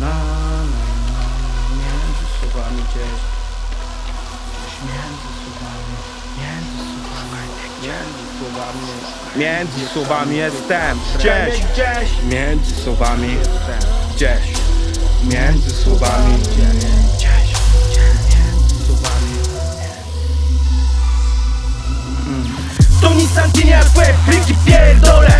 Na, na, między słowami gdzieś. Gdzieś między słowami, między słowami, między słowami. Między słowami jestem, gdzieś, gdzieś. Między słowami jestem, gdzieś. Między słowami, gdzieś, słowami. To Nissan dzień jak łeb, pliki pierdolę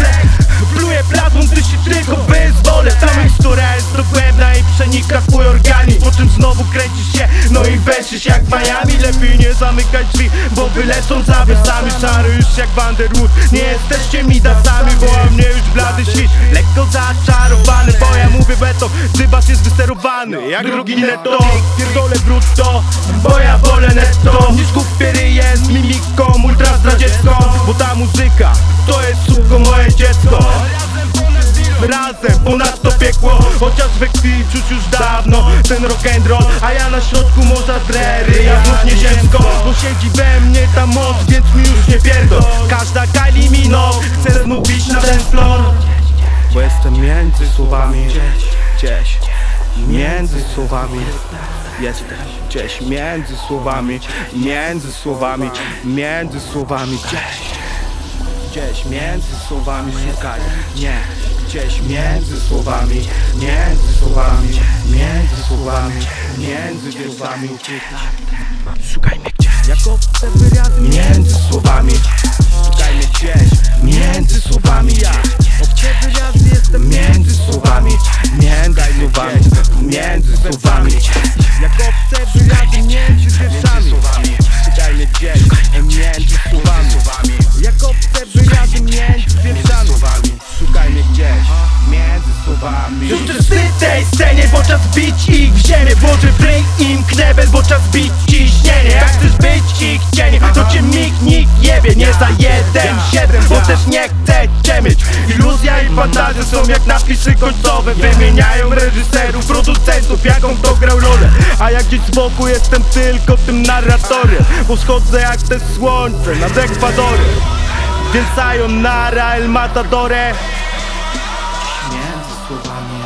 Po czym znowu kręcisz się, no i węszysz jak Miami. Lepiej nie zamykać drzwi, bo wylecą zawiasami Szary już jak Vanderwood, nie jesteście mi dasami Woła mnie już blady świt, lekko zaczarowany Bo ja mówię beton, dybas jest wysterowany Jak drugi netto, pierdolę brutto Bo ja wolę netto. Niż kupię ryję z mimiką, ultra zdradziecką. Bo ta muzyka, to jest suko moje dziecko. Razem ponad to piekło Chociaż czuć już dawno Ten rock'n'roll A ja na środku morza drery. Ja znów nieziemsko Bo siedzi we mnie ta moc Więc mi już nie pierdol. Każda Kylie Minogue Chce znów iść na ten floor Bo jestem między słowami. Gdzieś Między słowami. Jestem gdzieś między słowami. Między słowami. Między słowami. Gdzieś Gdzieś między słowami szukaj. Nie Gdzieś między słowami Między słowami Między słowami Między słowami Szukaj mnie gdzieś Jak obce wyrazy Między Już wstyd tej scenie, bo czas bić ich w ziemię Włożę w ryj im knebel, bo czas bić ciśnienie Jak chcesz być ich cieniem, to cię mig nikt jebie Nie za jeden, siedem, bo też nie chcę cię mieć. Iluzja i fantazja są jak napisy końcowe. Wymieniają reżyserów, producentów, jaką kto grał rolę. A jak gdzieś z boku jestem tylko tym narratorem Bo schodzę jak te słońce nad Ekwadorem Więc sayonara el matadore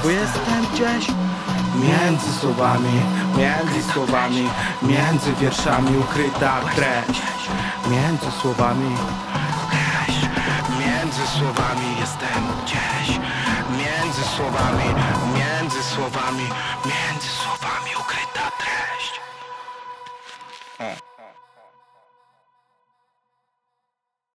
Jestem gdzieś Między słowami Między słowami Między wierszami ukryta treść. Między słowami Między słowami jestem gdzieś. Między słowami Między słowami Między słowami